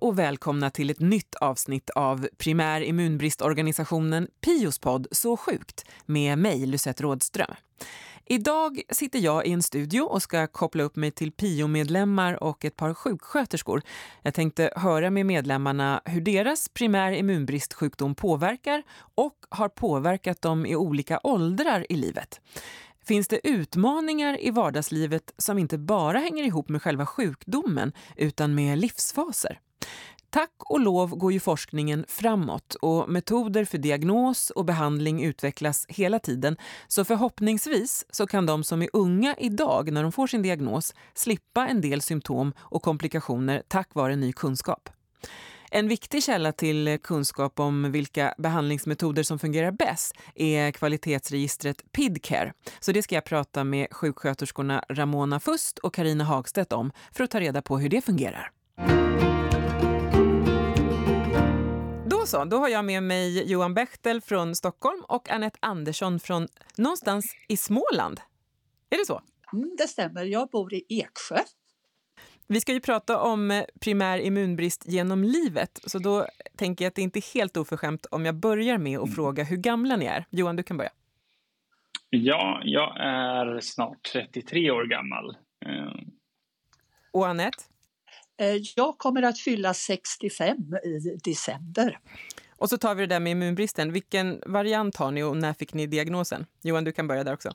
Och välkomna till ett nytt avsnitt av primär immunbristorganisationen Piospodd Så sjukt med mig, Lucette Rådström. Idag sitter jag i en studio och ska koppla upp mig till PIO-medlemmar och ett par sjuksköterskor. Jag tänkte höra med medlemmarna hur deras primär immunbristsjukdom påverkar och har påverkat dem i olika åldrar i livet. Finns det utmaningar i vardagslivet som inte bara hänger ihop med själva sjukdomen utan med livsfaser? Tack och lov går ju forskningen framåt och metoder för diagnos och behandling utvecklas hela tiden. Så förhoppningsvis så kan de som är unga idag när de får sin diagnos slippa en del symptom och komplikationer tack vare ny kunskap. En viktig källa till kunskap om vilka behandlingsmetoder som fungerar bäst är kvalitetsregistret PIDCare. Så det ska jag prata med sjuksköterskorna Ramona Fust och Karina Hagstedt om för att ta reda på hur det fungerar. Då så, då har jag med mig Johan Bechtel från Stockholm och Annette Andersson från någonstans i Småland. Är det så? Mm, det stämmer, jag bor i Eksjö. Vi ska ju prata om primär immunbrist genom livet, så då tänker jag att det inte är helt oförskämt om jag börjar med att mm. fråga hur gamla ni är. Johan, du kan börja. Ja, jag är snart 33 år gammal. Och Annette? Eh, jag kommer att fylla 65 i december. Och så tar vi det där med immunbristen. Vilken variant har ni och när fick ni diagnosen? Johan, du kan börja där också.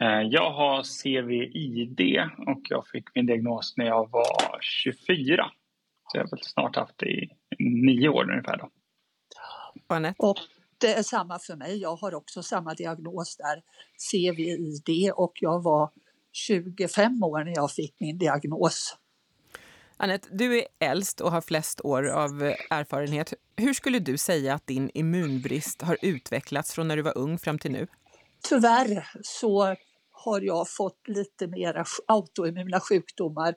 Eh, jag har CVID och jag fick min diagnos när jag var 24. Så jag har väl snart haft det i nio år ungefär. Då. Och det är samma för mig. Jag har också samma diagnos där, CVID, och jag var 25 år när jag fick min diagnos. Anette, du är äldst och har flest år av erfarenhet. Hur skulle du säga att din immunbrist har utvecklats från när du var ung fram till nu? Tyvärr så har jag fått lite mera autoimmuna sjukdomar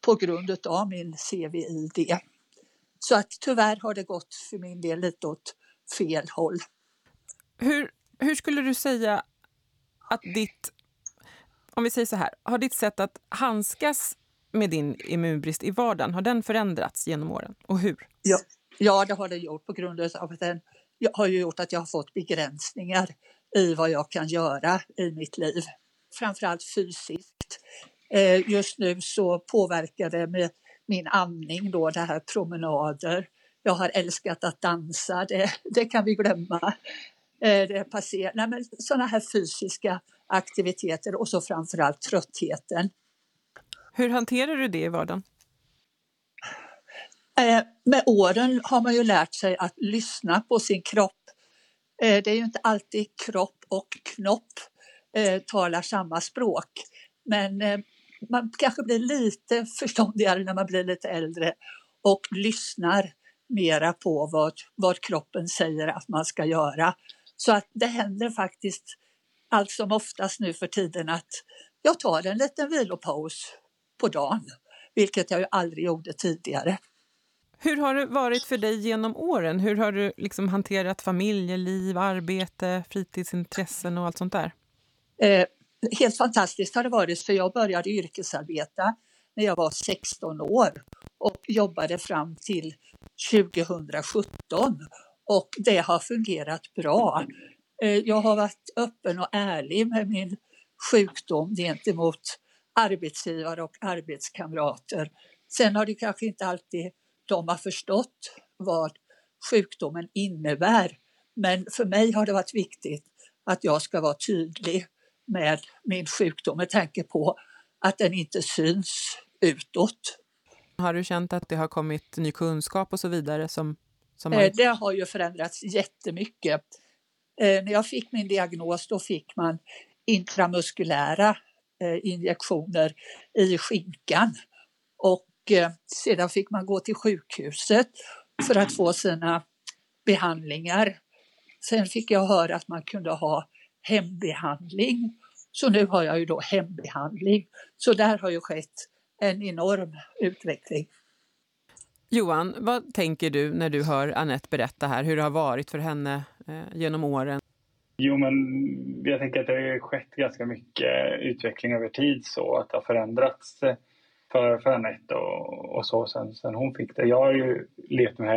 på grund av min CVID. Så att tyvärr har det gått för min del lite åt fel håll. Hur, hur skulle du säga att ditt, om vi säger så här, har ditt sätt att handskas med din immunbrist i vardagen, har den förändrats genom åren och hur? Ja, ja det har det gjort på grund av att den har gjort att jag har fått begränsningar i vad jag kan göra i mitt liv. Framförallt fysiskt. Eh, just nu så påverkar det med min andning då, det här promenader. Jag har älskat att dansa, det, det kan vi glömma. Eh, det passerar, nej men sådana här fysiska aktiviteter och så framförallt tröttheten. Hur hanterar du det i vardagen? Eh, med åren har man ju lärt sig att lyssna på sin kropp. Det är ju inte alltid kropp och knopp eh, talar samma språk. Men eh, man kanske blir lite förståndigare när man blir lite äldre och lyssnar mera på vad, vad kroppen säger att man ska göra. Så att det händer faktiskt allt som oftast nu för tiden att jag tar en liten vilopaus på dagen, vilket jag ju aldrig gjorde tidigare. Hur har det varit för dig genom åren? Hur har du liksom hanterat familjeliv, arbete, fritidsintressen och allt sånt där? Eh, helt fantastiskt har det varit för jag började yrkesarbeta när jag var 16 år och jobbade fram till 2017 och det har fungerat bra. Eh, jag har varit öppen och ärlig med min sjukdom gentemot arbetsgivare och arbetskamrater. Sen har det kanske inte alltid de har förstått vad sjukdomen innebär. Men för mig har det varit viktigt att jag ska vara tydlig med min sjukdom med tanke på att den inte syns utåt. Har du känt att det har kommit ny kunskap och så vidare? Som, som har... Eh, det har ju förändrats jättemycket. Eh, när jag fick min diagnos då fick man intramuskulära Eh, injektioner i skinkan. Och sedan fick man gå till sjukhuset för att få sina behandlingar. Sen fick jag höra att man kunde ha hembehandling. Så nu har jag ju då hembehandling. Så där har ju skett en enorm utveckling. Johan, vad tänker du när du hör Annette berätta här hur det har varit för henne eh, genom åren? Jo, men jag tänker att det har skett ganska mycket utveckling över tid så att det har förändrats för, för Anette och, och så sen, sen hon fick det. Jag har ju levt med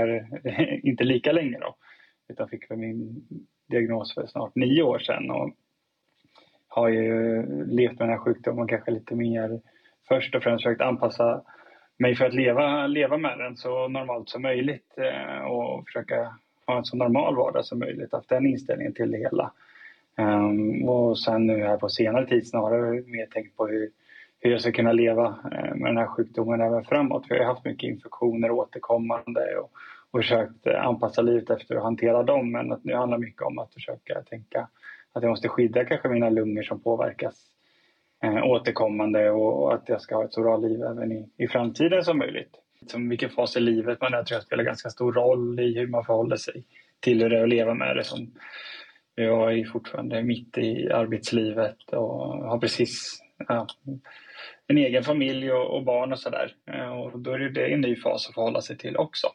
det här, inte lika länge då, utan fick för min diagnos för snart nio år sedan och har ju levt med den här sjukdomen kanske lite mer först och främst försökt anpassa mig för att leva, leva med den så normalt som möjligt eh, och försöka ha en så normal vardag som möjligt. Haft den inställningen till det hela. Um, och sen nu här på senare tid snarare mer tänkt på hur, hur jag ska kunna leva eh, med den här sjukdomen även framåt. För jag har haft mycket infektioner återkommande och, och försökt eh, anpassa livet efter att hantera dem. Men att nu handlar mycket om att försöka tänka att jag måste skydda kanske mina lungor som påverkas eh, återkommande och, och, att jag ska ha ett så bra liv även i, i framtiden som möjligt. Som vilken fas i livet man är tror jag spelar ganska stor roll i hur man förhåller sig till hur det är att leva med det. Som, jag är fortfarande mitt i arbetslivet och har precis ja, en egen familj och, och barn och sådär. Eh, och då är det en ny fas att förhålla sig till också.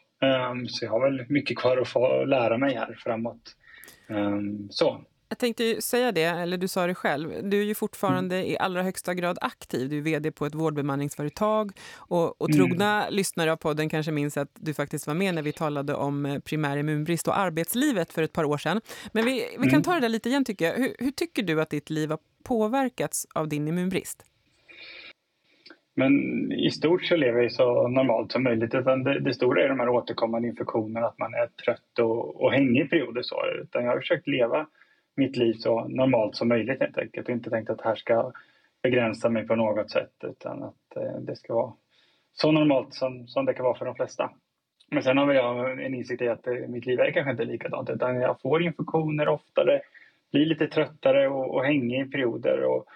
Um, så jag har väl mycket kvar att få lära mig här framåt. Um, så. Jag tänkte säga det, eller du sa det själv. Du är ju fortfarande mm. i allra högsta grad aktiv. Du är vd på ett vårdbemanningsföretag. Och, och trogna mm. lyssnare av podden kanske minns att du faktiskt var med när vi talade om eh, primär immunbrist och arbetslivet för ett par år sedan. Men vi, vi kan mm. ta det där lite igen tycker jag. Hur, hur tycker du att ditt liv har påverkats av din immunbrist? Men i stort så lever jag så normalt som möjligt. Utan det, det stora är de här återkommande infektionerna, att man är trött och, och hängig i perioder. Så. Utan jag har försökt leva mitt liv så normalt som möjligt helt enkelt. Och inte tänkt att det här ska begränsa mig på något sätt utan att eh, det ska vara så normalt som, som det kan vara för de flesta. Men sen har jag en insikt i att eh, mitt liv är kanske inte likadant utan jag får infektioner oftare, blir lite tröttare och, och hängig i perioder. Och,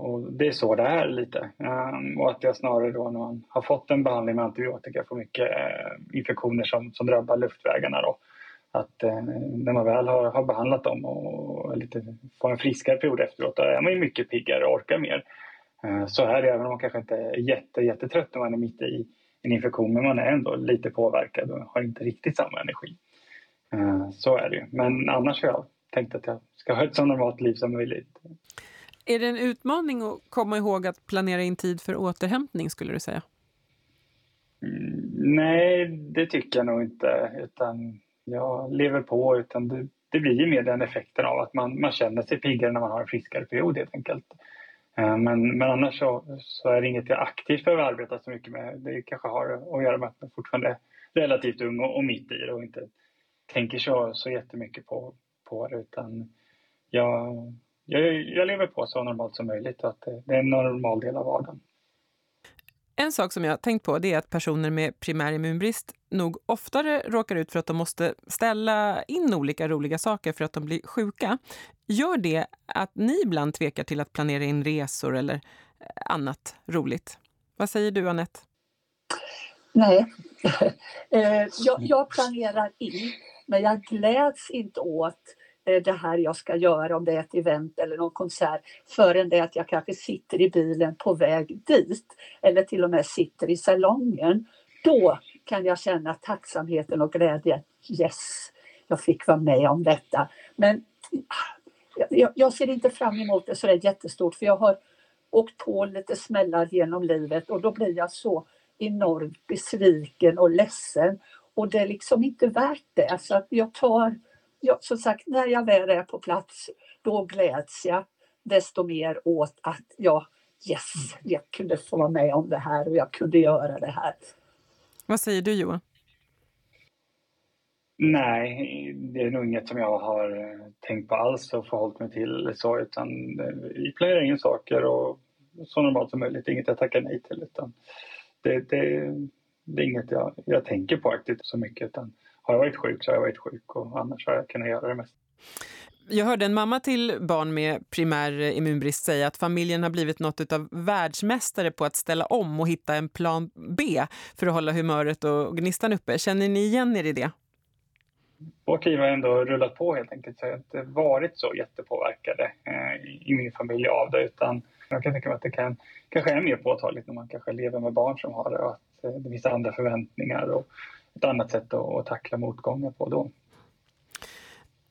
och det är så det är lite. Um, och att jag snarare då när man har fått en behandling med antibiotika får mycket uh, infektioner som, som drabbar luftvägarna. Då att uh, när man väl har, har behandlat dem och lite, får en friskare period efteråt, då är man ju mycket piggare och orkar mer. Uh, så är det även om man kanske inte är jätte, jättetrött när man är mitt i en infektion, men man är ändå lite påverkad och har inte riktigt samma energi. Ehm, så är det ju. Men annars har jag tänkt att jag ska ha ett så normalt liv som möjligt. Är det en utmaning att komma ihåg att planera in tid för återhämtning skulle du säga? Mm, nej, det tycker jag nog inte. Utan jag lever på utan det, det blir ju mer den effekten av att man, man känner sig piggare när man har en friskare period helt enkelt. Eh, men, men annars så, så är det inget jag aktivt behöver arbeta så mycket med. Det kanske har att göra med att jag fortfarande är relativt ung och, och mitt i det och inte tänker så, så jättemycket på, på det utan jag, jag, jag lever på så normalt som möjligt och att det, är en normal del av vardagen. En sak som jag har tänkt på det är att personer med primär immunbrist nog oftare råkar ut för att de måste ställa in olika roliga saker för att de blir sjuka. Gör det att ni ibland tvekar till att planera in resor eller eh, annat roligt? Vad säger du, Annette? Nej, eh, jag, jag planerar in, men jag gläds inte åt Eh, det här jag ska göra, om det är ett event eller någon konsert, förrän det att jag kanske sitter i bilen på väg dit eller till och med sitter i salongen. Då kan jag känna tacksamheten och glädjen. Yes, jag fick vara med om detta. Men jag, jag ser inte fram emot det så det är jättestort för jag har åkt på lite smällar genom livet och då blir jag så enormt besviken och ledsen. Och det är liksom inte värt det. Alltså att jag tar ja, som sagt, när jag väl är på plats, då gläds jag desto mer åt att jag, yes, jag kunde få vara med om det här och jag kunde göra det här. Vad säger du Johan? Nej, det är nog inget som jag har eh, tänkt på alls och förhållit mig till så utan eh, vi planerar in saker och så normalt som möjligt. Det är inget jag tackar nej till utan det, det, det är inget jag, jag tänker på aktivt så mycket utan har jag varit sjuk så har jag varit sjuk och annars har jag kunnat göra det mest. Jag hörde en mamma till barn med primär immunbrist säga att familjen har blivit något av världsmästare på att ställa om och hitta en plan B för att hålla humöret och gnistan uppe. Känner ni igen er i det? Vårt liv har ändå rullat på helt enkelt. Så jag har inte varit så jättepåverkade eh, i min familj av det utan jag kan tänka mig att det kan, kanske är mer påtagligt när man kanske lever med barn som har det och att eh, det finns andra förväntningar och ett annat sätt att, att tackla motgångar på då.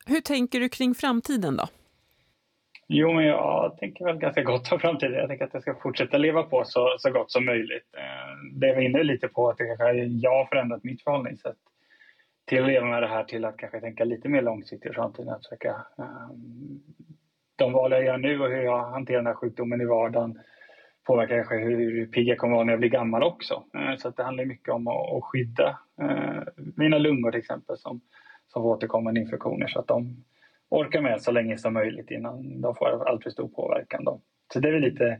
Hur tänker du kring framtiden då? Jo, men jag tänker väl ganska gott om framtiden. Jag tänker att jag ska fortsätta leva på så, så gott som möjligt. Eh, det jag var inne lite på att det kanske jag har förändrat mitt förhållningssätt till att leva med det här till att kanske tänka lite mer långsiktigt i framtiden. Att försöka, um, de val jag gör nu och hur jag hanterar den här sjukdomen i vardagen påverkar kanske hur pigg jag kommer vara när jag blir gammal också. Uh, så det handlar mycket om att, att skydda uh, mina lungor till exempel som, som får återkommande infektioner så att de orkar med så länge som möjligt innan de får alltför stor påverkan. Då. Så det är väl lite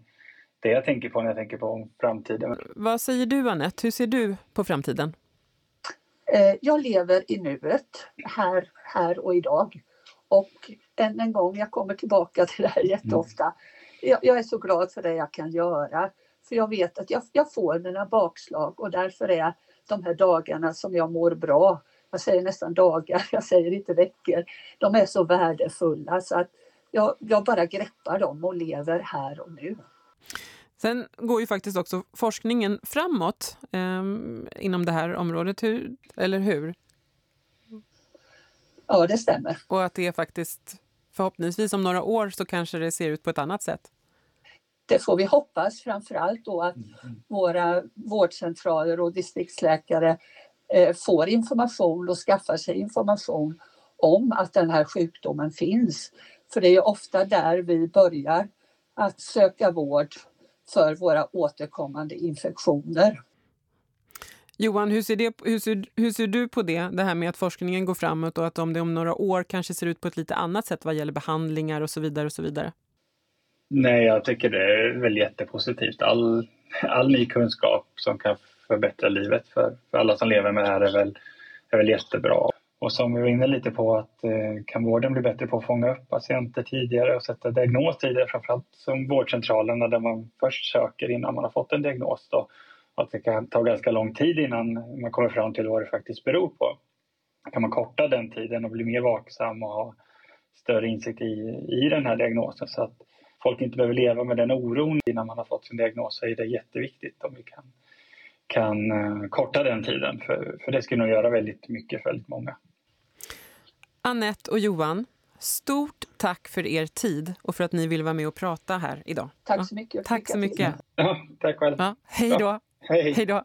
det jag tänker på när jag tänker på framtiden. Vad säger du Annette? Hur ser du på framtiden? Eh, jag lever i nuet, här, här och idag. Och än en gång, jag kommer tillbaka till det här jätteofta. Jag, jag, är så glad för det jag kan göra. För jag vet att jag, jag får mina bakslag och därför är de här dagarna som jag mår bra, jag säger nästan dagar, jag säger inte veckor, de är så värdefulla så att jag, jag bara greppar dem och lever här och nu. Sen går ju faktiskt också forskningen framåt eh, inom det här området, hur, eller hur? Ja, det stämmer. Och att det är faktiskt förhoppningsvis om några år så kanske det ser ut på ett annat sätt. Det får vi hoppas, framförallt då att våra vårdcentraler och distriktsläkare eh, får information och skaffar sig information om att den här sjukdomen finns. För det är ofta där vi börjar att söka vård för våra återkommande infektioner. Johan, hur ser, det, hur, ser, hur ser du på det, det här med att forskningen går framåt och att om det om några år kanske ser ut på ett lite annat sätt vad gäller behandlingar och så vidare och så vidare? Nej, jag tycker det är väl jättepositivt. All, all ny kunskap som kan förbättra livet för, för alla som lever med det här är väl, är väl jättebra. Och som vi var inne lite på att eh, kan vården bli bättre på att fånga upp patienter tidigare och sätta diagnos tidigare, framförallt som vårdcentralerna där man först söker innan man har fått en diagnos. Då, att det kan ta ganska lång tid innan man kommer fram till vad det faktiskt beror på. Kan man korta den tiden och bli mer vaksam och ha större insikt i, i den här diagnosen så att folk inte behöver leva med den oron innan man har fått sin diagnos så är det jätteviktigt om vi kan, kan uh, korta den tiden. För, för det skulle nog göra väldigt mycket för väldigt många. Annette och Johan, stort tack för er tid och för att ni ville vara med och prata här idag. Tack så mycket. Tack så mycket. Ja, tack själv. Ja, hej då. Hej. hej då.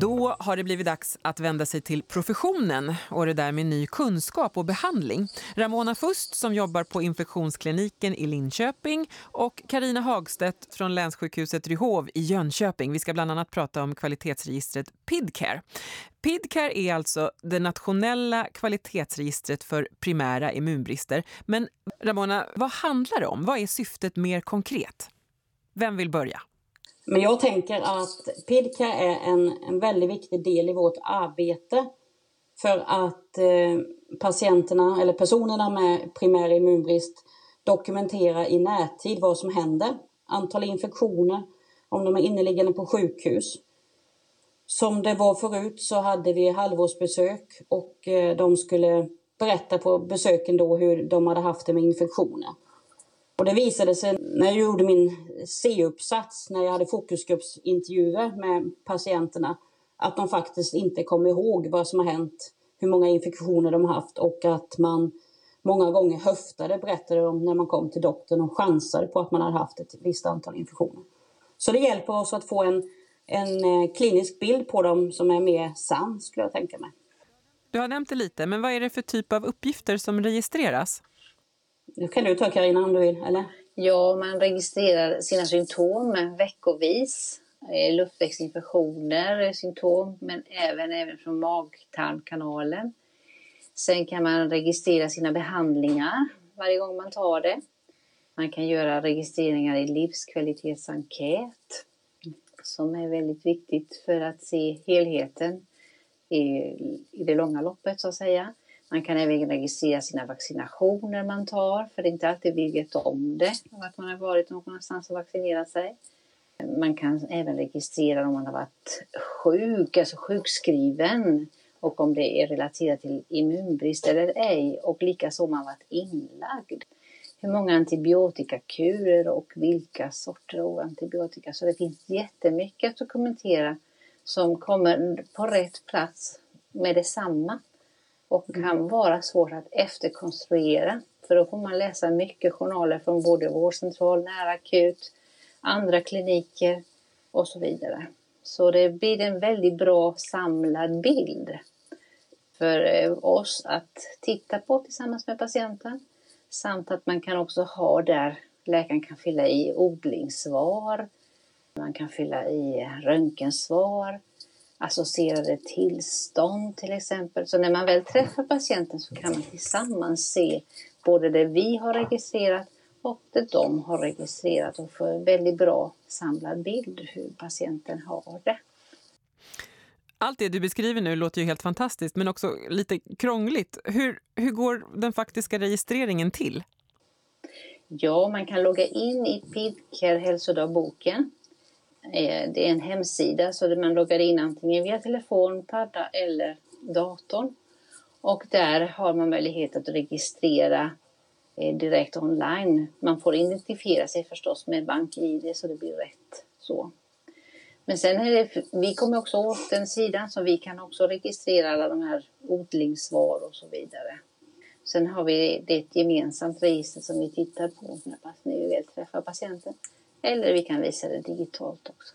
Då har det blivit dags att vända sig till professionen och det där med ny kunskap och behandling. Ramona Fust som jobbar på infektionskliniken i Linköping och Karina Hagstedt från länssjukhuset Ryhov i Jönköping. Vi ska bland annat prata om kvalitetsregistret PIDCARE. PIDCARE är alltså det nationella kvalitetsregistret för primära immunbrister. Men Ramona, vad handlar det om? Vad är syftet mer konkret? Vem vill börja? Men jag tänker att PIDCA är en, en väldigt viktig del i vårt arbete för att eh, patienterna eller personerna med primär immunbrist dokumenterar i närtid vad som händer. Antal infektioner, om de är inneliggande på sjukhus. Som det var förut så hade vi halvårsbesök och eh, de skulle berätta på besöken då hur de hade haft det med infektioner. Och det visade sig när jag gjorde min C-uppsats, när jag hade fokusgruppsintervjuer med patienterna, att de faktiskt inte kom ihåg vad som har hänt, hur många infektioner de har haft och att man många gånger höftade, berättade de när man kom till doktorn och chansade på att man hade haft ett visst antal infektioner. Så det hjälper oss att få en, en eh, klinisk bild på dem som är mer sann, skulle jag tänka mig. Du har nämnt det lite, men vad är det för typ av uppgifter som registreras? Nu kan du ta Karina om du vill, eller? Ja, man registrerar sina symptom veckovis. Eh, luftvägsinfektioner är symptom, men även, även från magtarmkanalen. Sen kan man registrera sina behandlingar varje gång man tar det. Man kan göra registreringar i livskvalitetsenkät som är väldigt viktigt för att se helheten i, i det långa loppet så att säga. Man kan även registrera sina vaccinationer man tar, för det är inte alltid vi vet om det, att man har varit någonstans och vaccinerat sig. Man kan även registrera om man har varit sjuk, alltså sjukskriven, och om det är relaterat till immunbrist eller ej, och likaså om man varit inlagd. Hur många antibiotikakurer och vilka sorter av antibiotika. Så det finns jättemycket att dokumentera som kommer på rätt plats med detsamma och kan vara svårt att efterkonstruera. För då får man läsa mycket journaler från både vårdcentral, nära akut, andra kliniker och så vidare. Så det blir en väldigt bra samlad bild för eh, oss att titta på tillsammans med patienten. Samt att man kan också ha där läkaren kan fylla i odlingssvar, man kan fylla i röntgensvar, associerade tillstånd till exempel. Så när man väl träffar patienten så kan man tillsammans se både det vi har registrerat och det de har registrerat och få en väldigt bra samlad bild hur patienten har det. Allt det du beskriver nu låter ju helt fantastiskt men också lite krångligt. Hur, hur går den faktiska registreringen till? Ja, man kan logga in i Pidcare hälsodagboken. Eh, det är en hemsida så man loggar in antingen via telefon, padda eller datorn. Och där har man möjlighet att registrera eh, direkt online. Man får identifiera sig förstås med BankID så det blir rätt. Så. Men sen är det, vi kommer också åt den sidan så vi kan också registrera alla de här odlingsvaror och så vidare. Sen har vi det ett gemensamt register som vi tittar på när vi väl träffar patienten. Eller vi kan visa det digitalt också.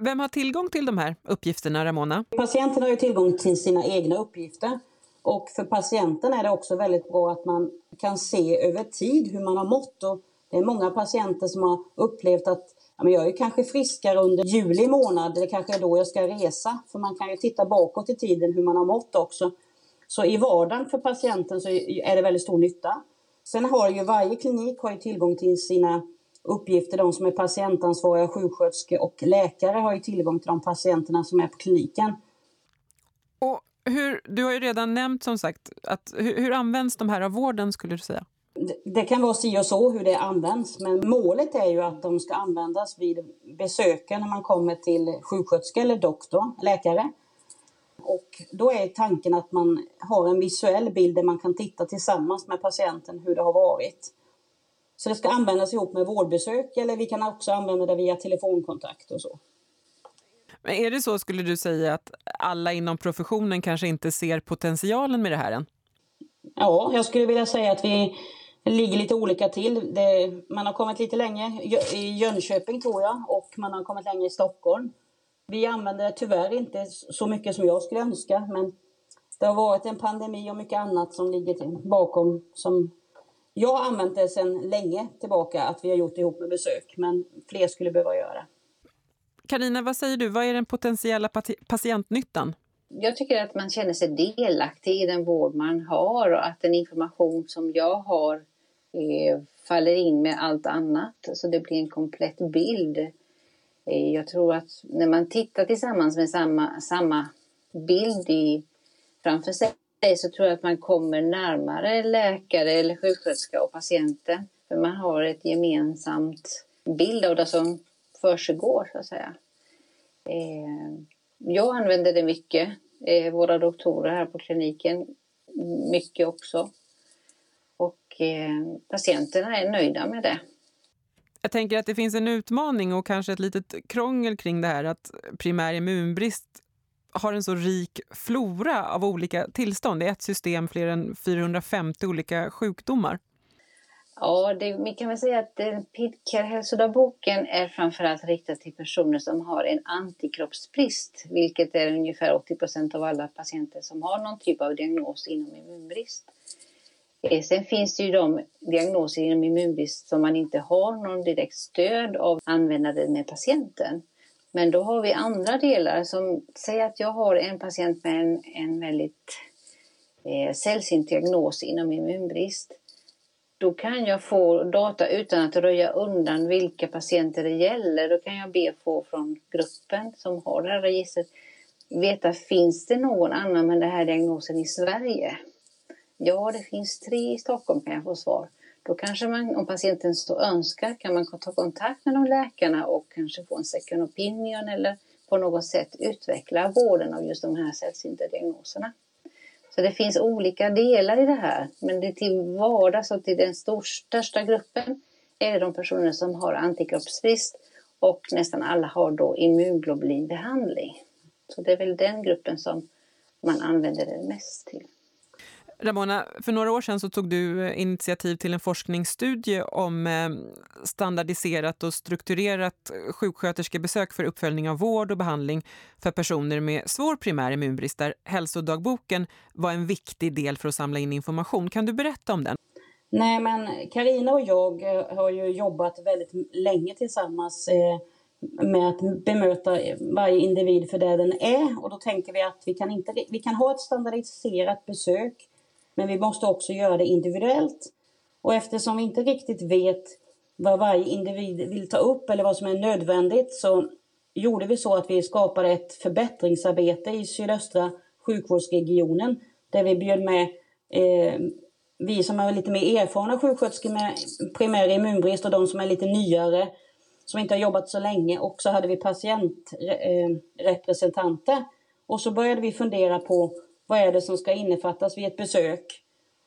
Vem har tillgång till de här uppgifterna, Ramona? Patienten har ju tillgång till sina egna uppgifter. Och för patienten är det också väldigt bra att man kan se över tid hur man har mått. Och det är många patienter som har upplevt att ja, men jag är kanske friskare under juli månad, det kanske är då jag ska resa. För man kan ju titta bakåt i tiden hur man har mått också. Så i vardagen för patienten så är det väldigt stor nytta. Sen har ju varje klinik har ju tillgång till sina uppgifter. De som är patientansvariga, sjuksköterskor och läkare har ju tillgång till de patienterna som är på kliniken. Och hur, du har ju redan nämnt som sagt, att, hur, hur används de här av vården skulle du säga? Det kan vara si och så hur det används, men målet är ju att de ska användas vid besöken när man kommer till sjuksköterska eller doktor, läkare. Och då är tanken att man har en visuell bild där man kan titta tillsammans med patienten hur det har varit. Så det ska användas ihop med vårdbesök eller vi kan också använda det via telefonkontakt och så. Men är det så, skulle du säga, att alla inom professionen kanske inte ser potentialen med det här än? Ja, jag skulle vilja säga att vi ligger lite olika till. Det, man har kommit lite längre i Jönköping tror jag och man har kommit längre i Stockholm. Vi använder det tyvärr inte så mycket som jag skulle önska men det har varit en pandemi och mycket annat som ligger bakom som jag har använt det sedan länge tillbaka att vi har gjort ihop med besök, men fler skulle behöva göra. Karina, vad säger du? Vad är den potentiella patientnyttan? Jag tycker att man känner sig delaktig i den vård man har och att den information som jag har eh, faller in med allt annat så det blir en komplett bild. Eh, jag tror att när man tittar tillsammans med samma, samma bild i, framför sig så tror jag att man kommer närmare läkare eller sjuksköterska och patienten. För man har ett gemensamt bild av det som försiggår så att säga. Eh, jag använder det mycket. Eh, våra doktorer här på kliniken mycket också. Och eh, patienterna är nöjda med det. Jag tänker att det finns en utmaning och kanske ett litet krångel kring det här att primär immunbrist har en så rik flora av olika tillstånd. Det är ett system fler än 450 olika sjukdomar. Ja, det, vi kan väl säga att PIDCARE-hälsodagboken är framförallt riktad till personer som har en antikroppsbrist, vilket är ungefär 80 procent av alla patienter som har någon typ av diagnos inom immunbrist. Eh, sen finns det ju de diagnoser inom immunbrist som man inte har någon direkt stöd av användare med patienten. Men då har vi andra delar som, säg att jag har en patient med en, en väldigt eh, sällsynt diagnos inom immunbrist. Då kan jag få data utan att röja undan vilka patienter det gäller. Då kan jag be få från gruppen som har det här registret veta, finns det någon annan med den här diagnosen i Sverige? Ja, det finns tre i Stockholm kan jag få svar. Då kanske man, om patienten så önskar, kan man ta kontakt med de läkarna och kanske få en second opinion eller på något sätt utveckla vården av just de här sällsynta diagnoserna. Så det finns olika delar i det här, men det till vardags och till den största gruppen är det de personer som har antikroppsbrist och nästan alla har då immunglobulinbehandling. Så det är väl den gruppen som man använder det mest till. Ramona, för några år sedan så tog du eh, initiativ till en forskningsstudie om eh, standardiserat och strukturerat eh, sjuksköterskebesök för uppföljning av vård och behandling för personer med svår primär immunbrist där hälsodagboken var en viktig del för att samla in information. Kan du berätta om den? Nej, men Karina och jag har ju jobbat väldigt länge tillsammans med att bemöta varje individ för det den är. Och då tänker vi att vi kan, inte, vi kan ha ett standardiserat besök men vi måste också göra det individuellt. Och eftersom vi inte riktigt vet vad varje individ vill ta upp eller vad som är nödvändigt så gjorde vi så att vi skapade ett förbättringsarbete i sydöstra sjukvårdsregionen där vi bjöd med eh, vi som är lite mer erfarna sjuksköterskor med primär immunbrist och de som är lite nyare som inte har jobbat så länge och så hade vi patientrepresentanter. Eh, och så började vi fundera på vad är det som ska innefattas vid ett besök?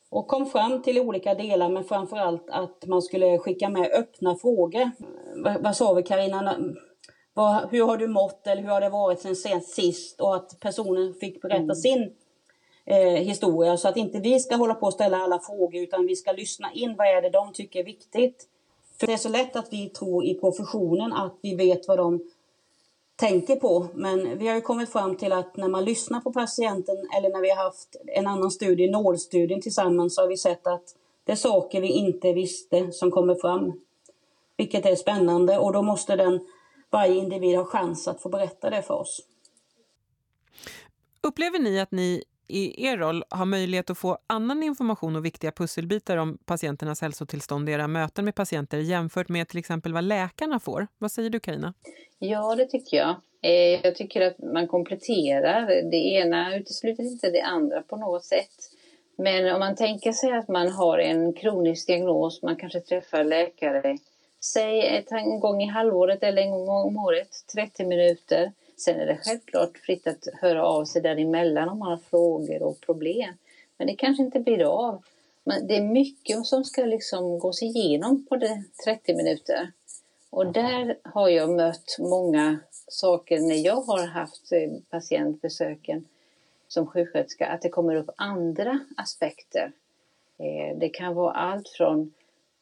Och kom fram till olika delar, men framför allt att man skulle skicka med öppna frågor. Vad, vad sa vi Carina? Vad, hur har du mått eller hur har det varit sen sist? Och att personen fick berätta mm. sin eh, historia så att inte vi ska hålla på och ställa alla frågor utan vi ska lyssna in vad är det de tycker är viktigt. För det är så lätt att vi tror i professionen att vi vet vad de tänker på. Men vi har ju kommit fram till att när man lyssnar på patienten eller när vi har haft en annan studie, nålstudien tillsammans, så har vi sett att det är saker vi inte visste som kommer fram. Vilket är spännande och då måste den, varje individ ha chans att få berätta det för oss. Upplever ni att ni i er roll har möjlighet att få annan information och viktiga pusselbitar om patienternas hälsotillstånd i era möten med patienter jämfört med till exempel vad läkarna får? Vad säger du Karina? Ja, det tycker jag. Eh, jag tycker att man kompletterar. Det ena utesluter inte det andra på något sätt. Men om man tänker sig att man har en kronisk diagnos, man kanske träffar läkare, säg en gång i halvåret eller en gång om året, 30 minuter. Sen är det självklart fritt att höra av sig däremellan om man har frågor och problem. Men det kanske inte blir av. Men det är mycket som ska liksom gås igenom på det 30 minuter. Och där har jag mött många saker när jag har haft eh, patientbesöken som sjuksköterska, att det kommer upp andra aspekter. Eh, det kan vara allt från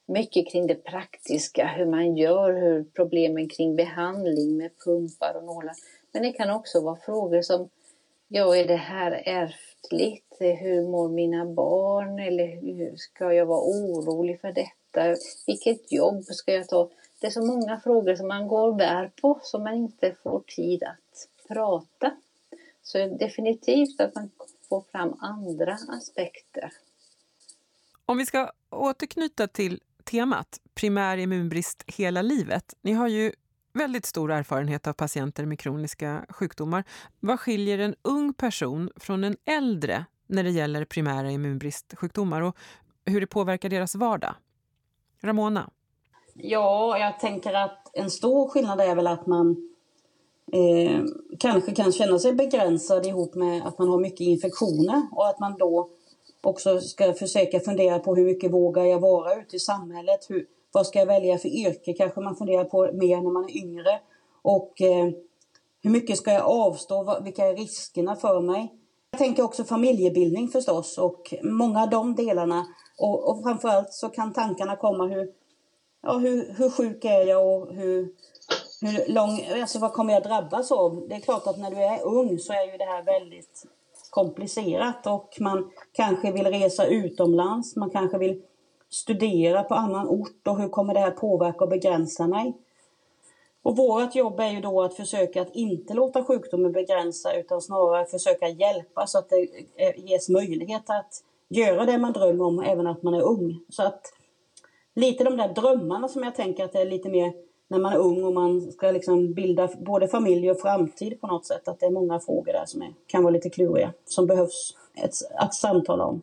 mycket kring det praktiska, hur man gör, hur problemen kring behandling med pumpar och nålar. Men det kan också vara frågor som, ja, är det här ärftligt? Hur mår mina barn? Eller ska jag vara orolig för detta? Vilket jobb ska jag ta? Det är så många frågor som man går och bär på som man inte får tid att prata. Så definitivt att man får fram andra aspekter. Om vi ska återknyta till temat primär immunbrist hela livet. Ni har ju väldigt stor erfarenhet av patienter med kroniska sjukdomar. Vad skiljer en ung person från en äldre när det gäller primära immunbristsjukdomar och hur det påverkar deras vardag? Ramona? Ja, jag tänker att en stor skillnad är väl att man eh, kanske kan känna sig begränsad ihop med att man har mycket infektioner och att man då också ska försöka fundera på hur mycket vågar jag vara ute i samhället? Hur, vad ska jag välja för yrke? Kanske man funderar på mer när man är yngre. Och eh, hur mycket ska jag avstå? Vilka är riskerna för mig? Jag tänker också familjebildning förstås och många av de delarna. Och, och framförallt så kan tankarna komma hur, ja, hur, hur sjuk är jag och hur, hur lång, alltså vad kommer jag drabbas av? Det är klart att när du är ung så är ju det här väldigt komplicerat och man kanske vill resa utomlands, man kanske vill studera på annan ort och hur kommer det här påverka och begränsa mig? Och vårt jobb är ju då att försöka att inte låta sjukdomen begränsa utan snarare försöka hjälpa så att det eh, ges möjlighet att göra det man drömmer om även att man är ung. Så att lite de där drömmarna som jag tänker att det är lite mer när man är ung och man ska liksom bilda både familj och framtid på något sätt. Att det är många frågor där som är, kan vara lite kluriga, som behövs ett, att samtala om.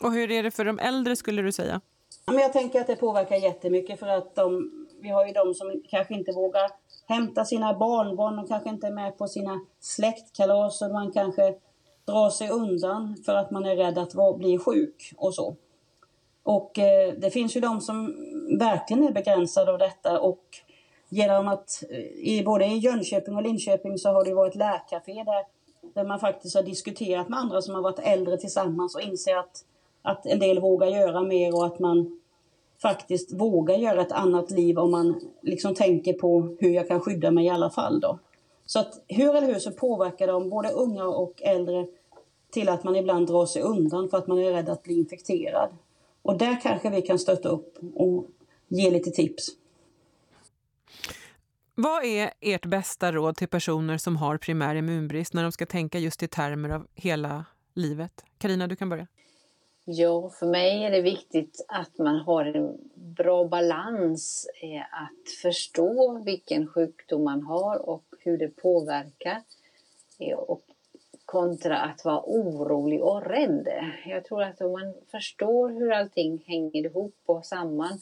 Och hur är det för de äldre skulle du säga? Ja, men jag tänker att det påverkar jättemycket för att de, vi har ju de som kanske inte vågar hämta sina barnbarn, de kanske inte är med på sina släktkalas och man kanske drar sig undan för att man är rädd att bli sjuk och så. Och eh, det finns ju de som verkligen är begränsad av detta och genom att eh, i både i Jönköping och Linköping så har det varit läkarkafé där där man faktiskt har diskuterat med andra som har varit äldre tillsammans och inser att, att en del vågar göra mer och att man faktiskt vågar göra ett annat liv om man liksom tänker på hur jag kan skydda mig i alla fall. Då. Så att hur eller hur så påverkar de både unga och äldre till att man ibland drar sig undan för att man är rädd att bli infekterad. Och där kanske vi kan stötta upp och ge lite tips. Vad är ert bästa råd till personer som har primär immunbrist när de ska tänka just i termer av hela livet? Karina, du kan börja. Ja, för mig är det viktigt att man har en bra balans att förstå vilken sjukdom man har och hur det påverkar. Och kontra att vara orolig och rädd. Jag tror att om man förstår hur allting hänger ihop och samman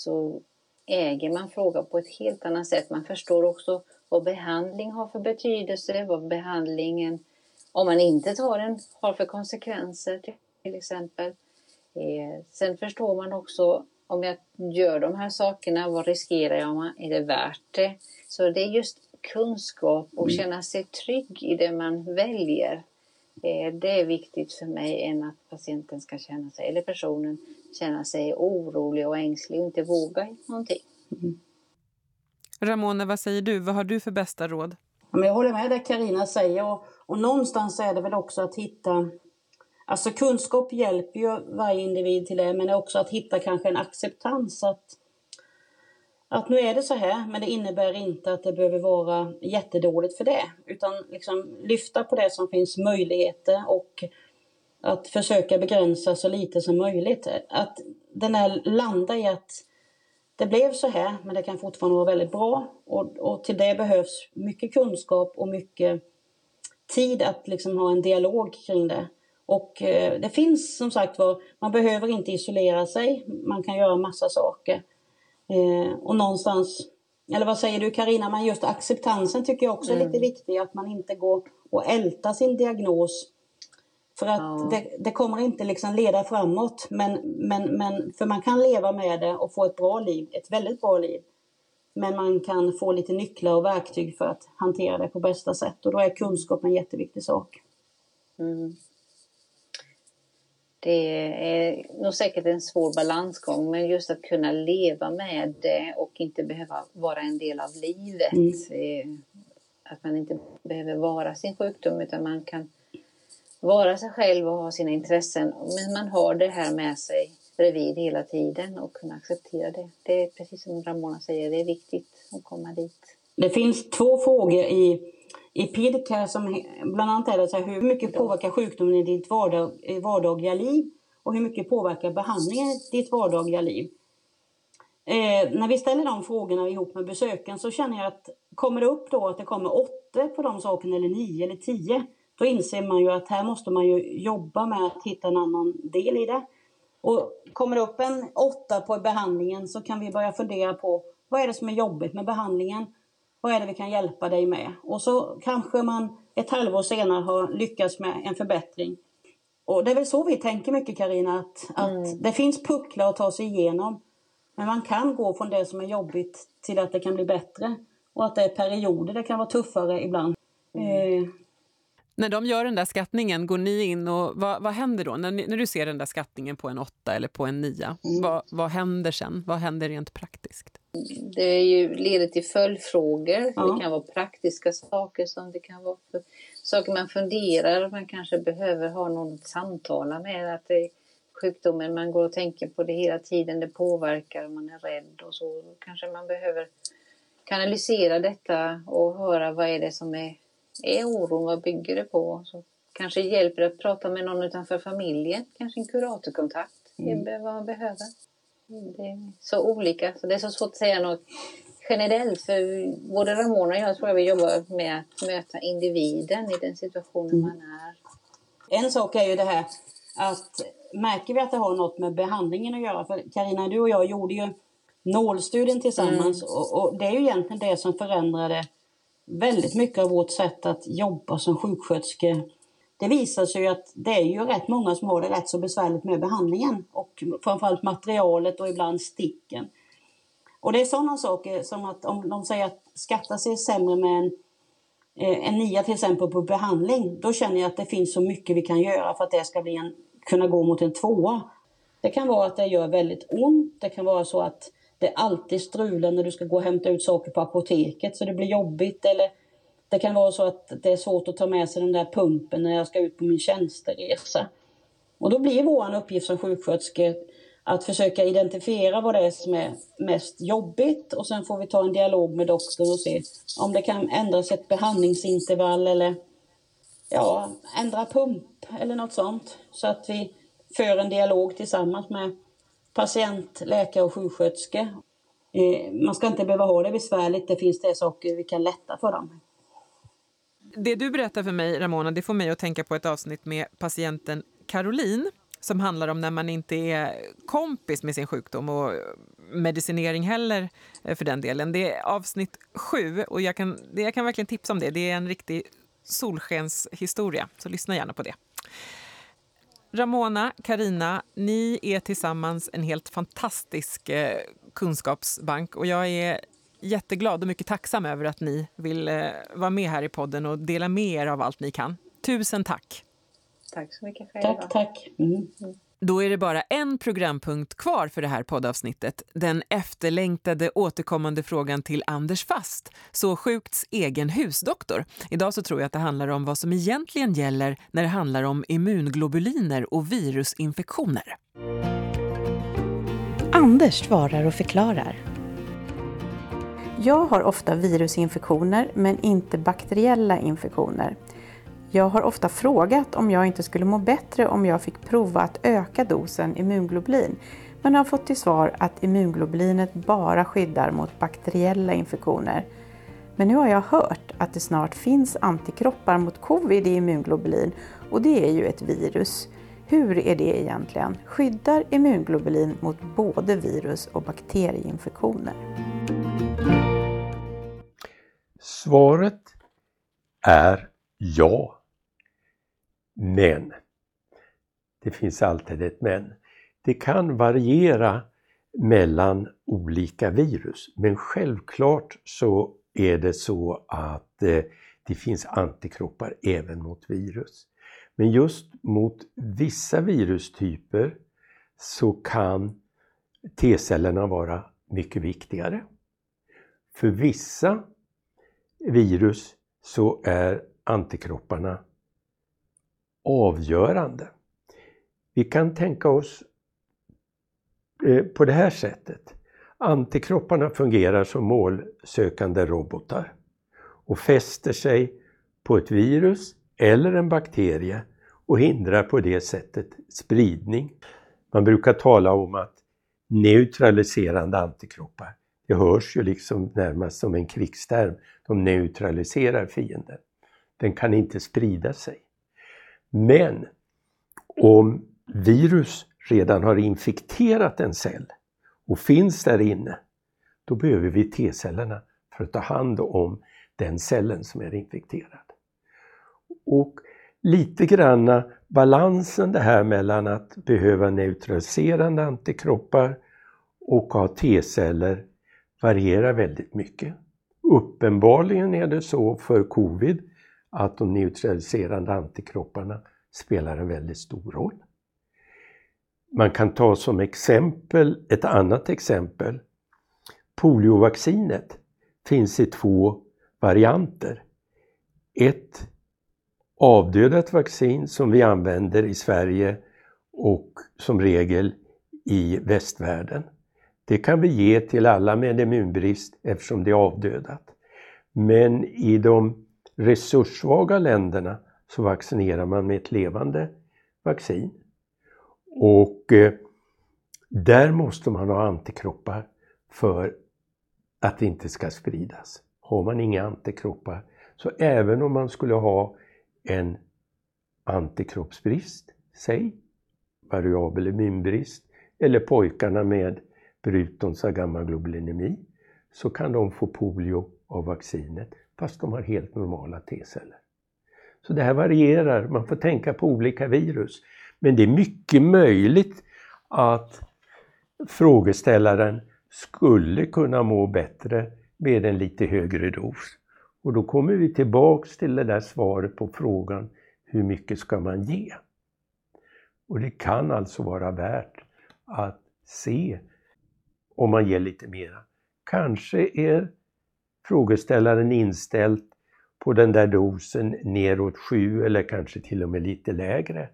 så äger man frågan på ett helt annat sätt. Man förstår också vad behandling har för betydelse, vad behandlingen, om man inte tar den, har för konsekvenser till exempel. Eh, sen förstår man också om jag gör de här sakerna, vad riskerar jag? Är det värt det? Så det är just kunskap och mm. känna sig trygg i det man väljer. Eh, det är viktigt för mig än att patienten ska känna sig, eller personen känna sig orolig och ängslig och inte våga någonting. Mm. Ramona, vad säger du? Vad har du för bästa råd? Jag håller med det Karina säger och, och någonstans är det väl också att hitta Alltså kunskap hjälper ju varje individ till det, men också att hitta kanske en acceptans att, att nu är det så här, men det innebär inte att det behöver vara jättedåligt för det, utan liksom lyfta på det som finns möjligheter och att försöka begränsa så lite som möjligt. Att den här landa i att det blev så här, men det kan fortfarande vara väldigt bra. Och, och till det behövs mycket kunskap och mycket tid att liksom ha en dialog kring det. Och eh, det finns som sagt var, man behöver inte isolera sig, man kan göra massa saker. Eh, och någonstans, eller vad säger du Karina, men just acceptansen tycker jag också är lite mm. viktig, att man inte går och ältar sin diagnos. För att ja. det, det, kommer inte liksom leda framåt, men, men, men för man kan leva med det och få ett bra liv, ett väldigt bra liv. Men man kan få lite nycklar och verktyg för att hantera det på bästa sätt och då är kunskap en jätteviktig sak. Mm. Det är nog säkert en svår balansgång, men just att kunna leva med det och inte behöva vara en del av livet. Mm. Att man inte behöver vara sin sjukdom, utan man kan vara sig själv och ha sina intressen. Men man har det här med sig bredvid hela tiden och kunna acceptera det. Det är precis som Ramona säger, det är viktigt att komma dit. Det finns två frågor i i PIDCARE som bland annat är det så här, hur mycket påverkar sjukdomen i ditt vardag, vardagliga liv och hur mycket påverkar behandlingen i ditt vardagliga liv? Eh, när vi ställer de frågorna ihop med besöken så känner jag att kommer det upp då att det kommer åtta på de sakerna eller nio eller tio, då inser man ju att här måste man ju jobba med att hitta en annan del i det. Och kommer det upp en åtta på behandlingen så kan vi börja fundera på vad är det som är jobbigt med behandlingen? Vad är det vi kan hjälpa dig med? Och så kanske man ett halvår senare har lyckats med en förbättring. Och det är väl så vi tänker mycket Karina att, mm. att det finns pucklar att ta sig igenom. Men man kan gå från det som är jobbigt till att det kan bli bättre. Och att det är perioder, det kan vara tuffare ibland. Mm. Eh, när de gör den där skattningen, går ni in och vad, vad händer då? När, ni, när, du ser den där skattningen på en åtta eller på en nia, mm. vad, vad händer sen? Vad händer rent praktiskt? Det är ju, leder till följdfrågor. Ja. Det kan vara praktiska saker som det kan vara för, saker man funderar. Man kanske behöver ha någon att samtala med. Att det sjukdomen, man går och tänker på det hela tiden. Det påverkar, man är rädd och så. Kanske man behöver kanalisera detta och höra vad är det som är är oron? Vad bygger det på? Så kanske hjälper det att prata med någon utanför familjen, kanske en kuratorkontakt. Mm. Det är vad man behöver. Det är så olika, så det är så svårt att säga något generellt. För både Ramona och jag tror jag vi jobbar med att möta individen i den situationen mm. man är. En sak är ju det här att märker vi att det har något med behandlingen att göra? För Karina, du och jag gjorde ju nålstudien tillsammans mm. och, och, det är ju egentligen det som förändrade väldigt mycket av vårt sätt att jobba som sjuksköterskor det visar sig ju att det är ju rätt många som har det rätt så besvärligt med behandlingen och framförallt materialet och ibland sticken. Och det är sådana saker som att om de säger att skatta sig sämre med en, eh, en nia till exempel på behandling, då känner jag att det finns så mycket vi kan göra för att det ska bli en, kunna gå mot en tvåa. Det kan vara att det gör väldigt ont, det kan vara så att det är alltid strulen när du ska gå och hämta ut saker på apoteket så det blir jobbigt. Eller det kan vara så att det är svårt att ta med sig den där pumpen när jag ska ut på min tjänsteresa. Och då blir vår uppgift som sjuksköterskor att försöka identifiera vad det är som är mest jobbigt och sen får vi ta en dialog med doktorn och se om det kan ändras ett behandlingsintervall eller ja, ändra pump eller något sånt. Så att vi för en dialog tillsammans med patient, läkare och sjuksköterska. Eh, man ska inte behöva ha det besvärligt, det finns det saker vi kan lätta för dem. Det du berättar för mig, Ramona, det får mig att tänka på ett avsnitt med patienten Caroline som handlar om när man inte är kompis med sin sjukdom och medicinering heller eh, för den delen. Det är avsnitt sju och jag kan, jag kan verkligen tipsa om det. Det är en riktig solskenshistoria, så lyssna gärna på det. Ramona, Karina, ni är tillsammans en helt fantastisk eh, kunskapsbank och jag är jätteglad och mycket tacksam över att ni vill eh, vara med här i podden och dela med er av allt ni kan. Tusen tack! Tack så mycket själva. Tack, tack. Mm. Då är det bara en programpunkt kvar för det här poddavsnittet. Den efterlängtade återkommande frågan till Anders Fast, Så sjukts egen husdoktor. Idag så tror jag att det handlar om vad som egentligen gäller när det handlar om immunglobuliner och virusinfektioner. Anders svarar och förklarar. Jag har ofta virusinfektioner men inte bakteriella infektioner. Jag har ofta frågat om jag inte skulle må bättre om jag fick prova att öka dosen immunglobulin, men har fått till svar att immunglobulinet bara skyddar mot bakteriella infektioner. Men nu har jag hört att det snart finns antikroppar mot covid i immunglobulin och det är ju ett virus. Hur är det egentligen? Skyddar immunglobulin mot både virus och bakterieinfektioner? Svaret är ja. Men, det finns alltid ett men. Det kan variera mellan olika virus men självklart så är det så att eh, det finns antikroppar även mot virus. Men just mot vissa virustyper så kan T-cellerna vara mycket viktigare. För vissa virus så är antikropparna avgörande. Vi kan tänka oss eh, på det här sättet. Antikropparna fungerar som målsökande robotar och fäster sig på ett virus eller en bakterie och hindrar på det sättet spridning. Man brukar tala om att neutraliserande antikroppar, det hörs ju liksom närmast som en krigsterm, de neutraliserar fienden. Den kan inte sprida sig. Men om virus redan har infekterat en cell och finns där inne, då behöver vi T-cellerna för att ta hand om den cellen som är infekterad. Och lite granna balansen det här mellan att behöva neutraliserande antikroppar och ha T-celler varierar väldigt mycket. Uppenbarligen är det så för covid att de neutraliserande antikropparna spelar en väldigt stor roll. Man kan ta som exempel ett annat exempel. Poliovaccinet finns i två varianter. Ett avdödat vaccin som vi använder i Sverige och som regel i västvärlden. Det kan vi ge till alla med immunbrist eftersom det är avdödat. Men i de resurssvaga länderna så vaccinerar man med ett levande vaccin. Och eh, där måste man ha antikroppar för att det inte ska spridas. Har man inga antikroppar, så även om man skulle ha en antikroppsbrist, säg variabel immunbrist, eller pojkarna med Brutons agammaglobulinemi, så kan de få polio av vaccinet fast de har helt normala T-celler. Så det här varierar, man får tänka på olika virus. Men det är mycket möjligt att frågeställaren skulle kunna må bättre med en lite högre dos Och då kommer vi tillbaks till det där svaret på frågan hur mycket ska man ge? Och det kan alltså vara värt att se om man ger lite mera. Kanske är frågeställaren inställt på den där dosen neråt 7 eller kanske till och med lite lägre.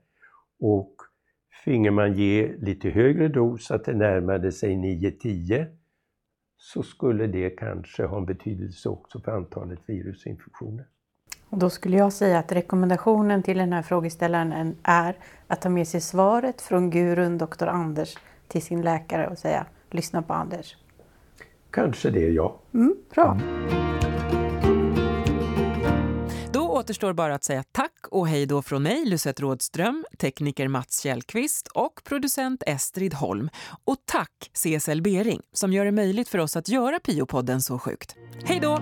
Och finge man ge lite högre dos, att det närmade sig 9-10, så skulle det kanske ha en betydelse också för antalet virusinfektioner. Och då skulle jag säga att rekommendationen till den här frågeställaren är att ta med sig svaret från gurun doktor Anders till sin läkare och säga lyssna på Anders. Kanske det, ja. Mm, bra. Då återstår bara att säga tack och hej då från mig, Lucette Rådström, tekniker Mats Källqvist och producent Estrid Holm. Och tack CSL Bering som gör det möjligt för oss att göra Piopodden så sjukt. Hej då!